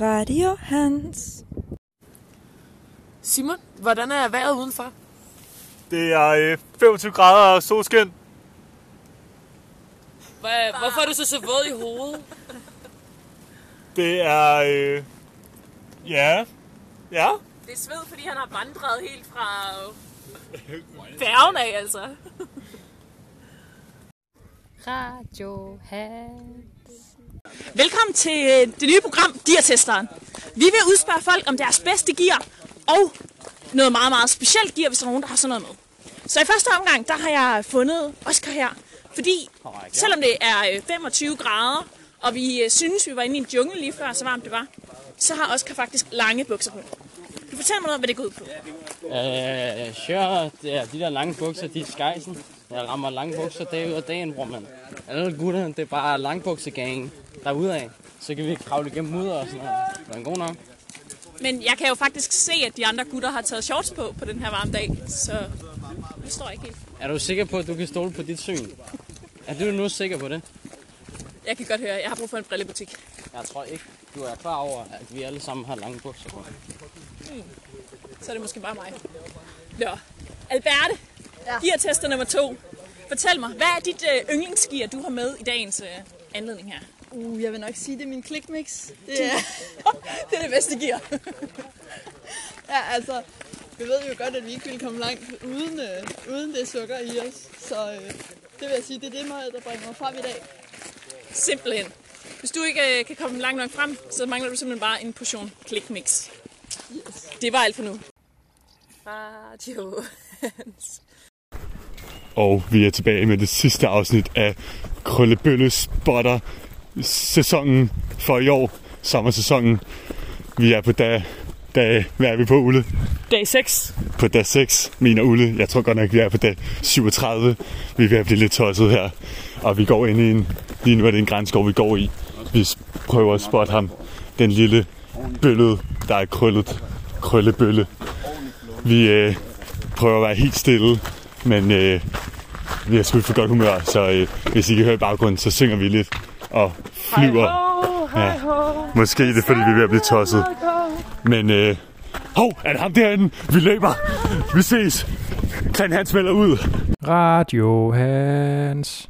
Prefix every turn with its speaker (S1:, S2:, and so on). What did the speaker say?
S1: Radio Hans.
S2: Simon, hvordan er vejret udenfor?
S3: Det er øh, 25 grader og solskin.
S2: Hvor, hvorfor er du så så våd i hovedet?
S3: Det er... Øh, ja. Ja.
S2: Det er sved, fordi han har vandret helt fra færgen af, altså.
S4: Radio Hans.
S5: Velkommen til øh, det nye program Gear-testeren. Vi vil udspørge folk om deres bedste gear og noget meget, meget specielt gear, hvis der er nogen, der har sådan noget med. Så i første omgang, der har jeg fundet Oscar her, fordi selvom det er øh, 25 grader, og vi øh, synes, vi var inde i en jungle lige før, så varmt det var, så har Oscar faktisk lange bukser på. Kan du fortælle mig noget, hvad det går ud på?
S6: Øh, det er de der lange bukser, de er skejsen. Jeg rammer lange bukser dag ud af dagen, bror man. Alle gutterne, det er bare langbuksegang derudad. Så kan vi kravle igennem mudder og sådan noget. Det er en god nok.
S5: Men jeg kan jo faktisk se, at de andre gutter har taget shorts på på den her varme dag, så det står ikke helt.
S6: Er du sikker på, at du kan stole på dit syn? Er du nu sikker på det?
S5: Jeg kan godt høre, jeg har brug for en brillebutik.
S6: Jeg tror ikke, du er klar over, at vi alle sammen har lange bukser på.
S5: Så er det måske bare mig. Nå, Alberte, ja. gear-tester nummer to. Fortæl mig, hvad er dit øh, yndlingsgear, du har med i dagens øh, anledning her?
S1: Uh, jeg vil nok sige, det er min clickmix. Det er,
S5: det er det bedste gear.
S1: ja, altså, vi ved jo godt, at vi ikke ville komme langt uden, øh, uden det sukker i os. Så øh, det vil jeg sige, det er det, der bringer mig frem i dag.
S5: Simpelthen. Hvis du ikke øh, kan komme langt nok frem, så mangler du simpelthen bare en portion clickmix.
S1: Yes.
S5: Det var alt for nu.
S2: Radio Hans.
S3: Og vi er tilbage med det sidste afsnit af Krøllebølle Spotter sæsonen for i år. Sommersæsonen. Vi er på dag... dag hvad er vi på, Ulle?
S5: Dag 6.
S3: På dag 6, mener Ulle. Jeg tror godt nok, vi er på dag 37. Vi er ved at blive lidt tosset her. Og vi går ind i en... Lige nu er det en grænskov, vi går i. Vi prøver at spotte ham. Den lille bøllede, der er krøllet. Krøllebølle. Vi øh, prøver at være helt stille, men øh, vi har sgu for godt humør, så øh, hvis I kan høre i baggrunden, så synger vi lidt og flyver. Ja. Måske det er fordi, vi er ved at blive tosset. Men, øh, hov, er det ham derinde? Vi løber. Vi ses. Klan han smelter ud.
S7: Radio Hans.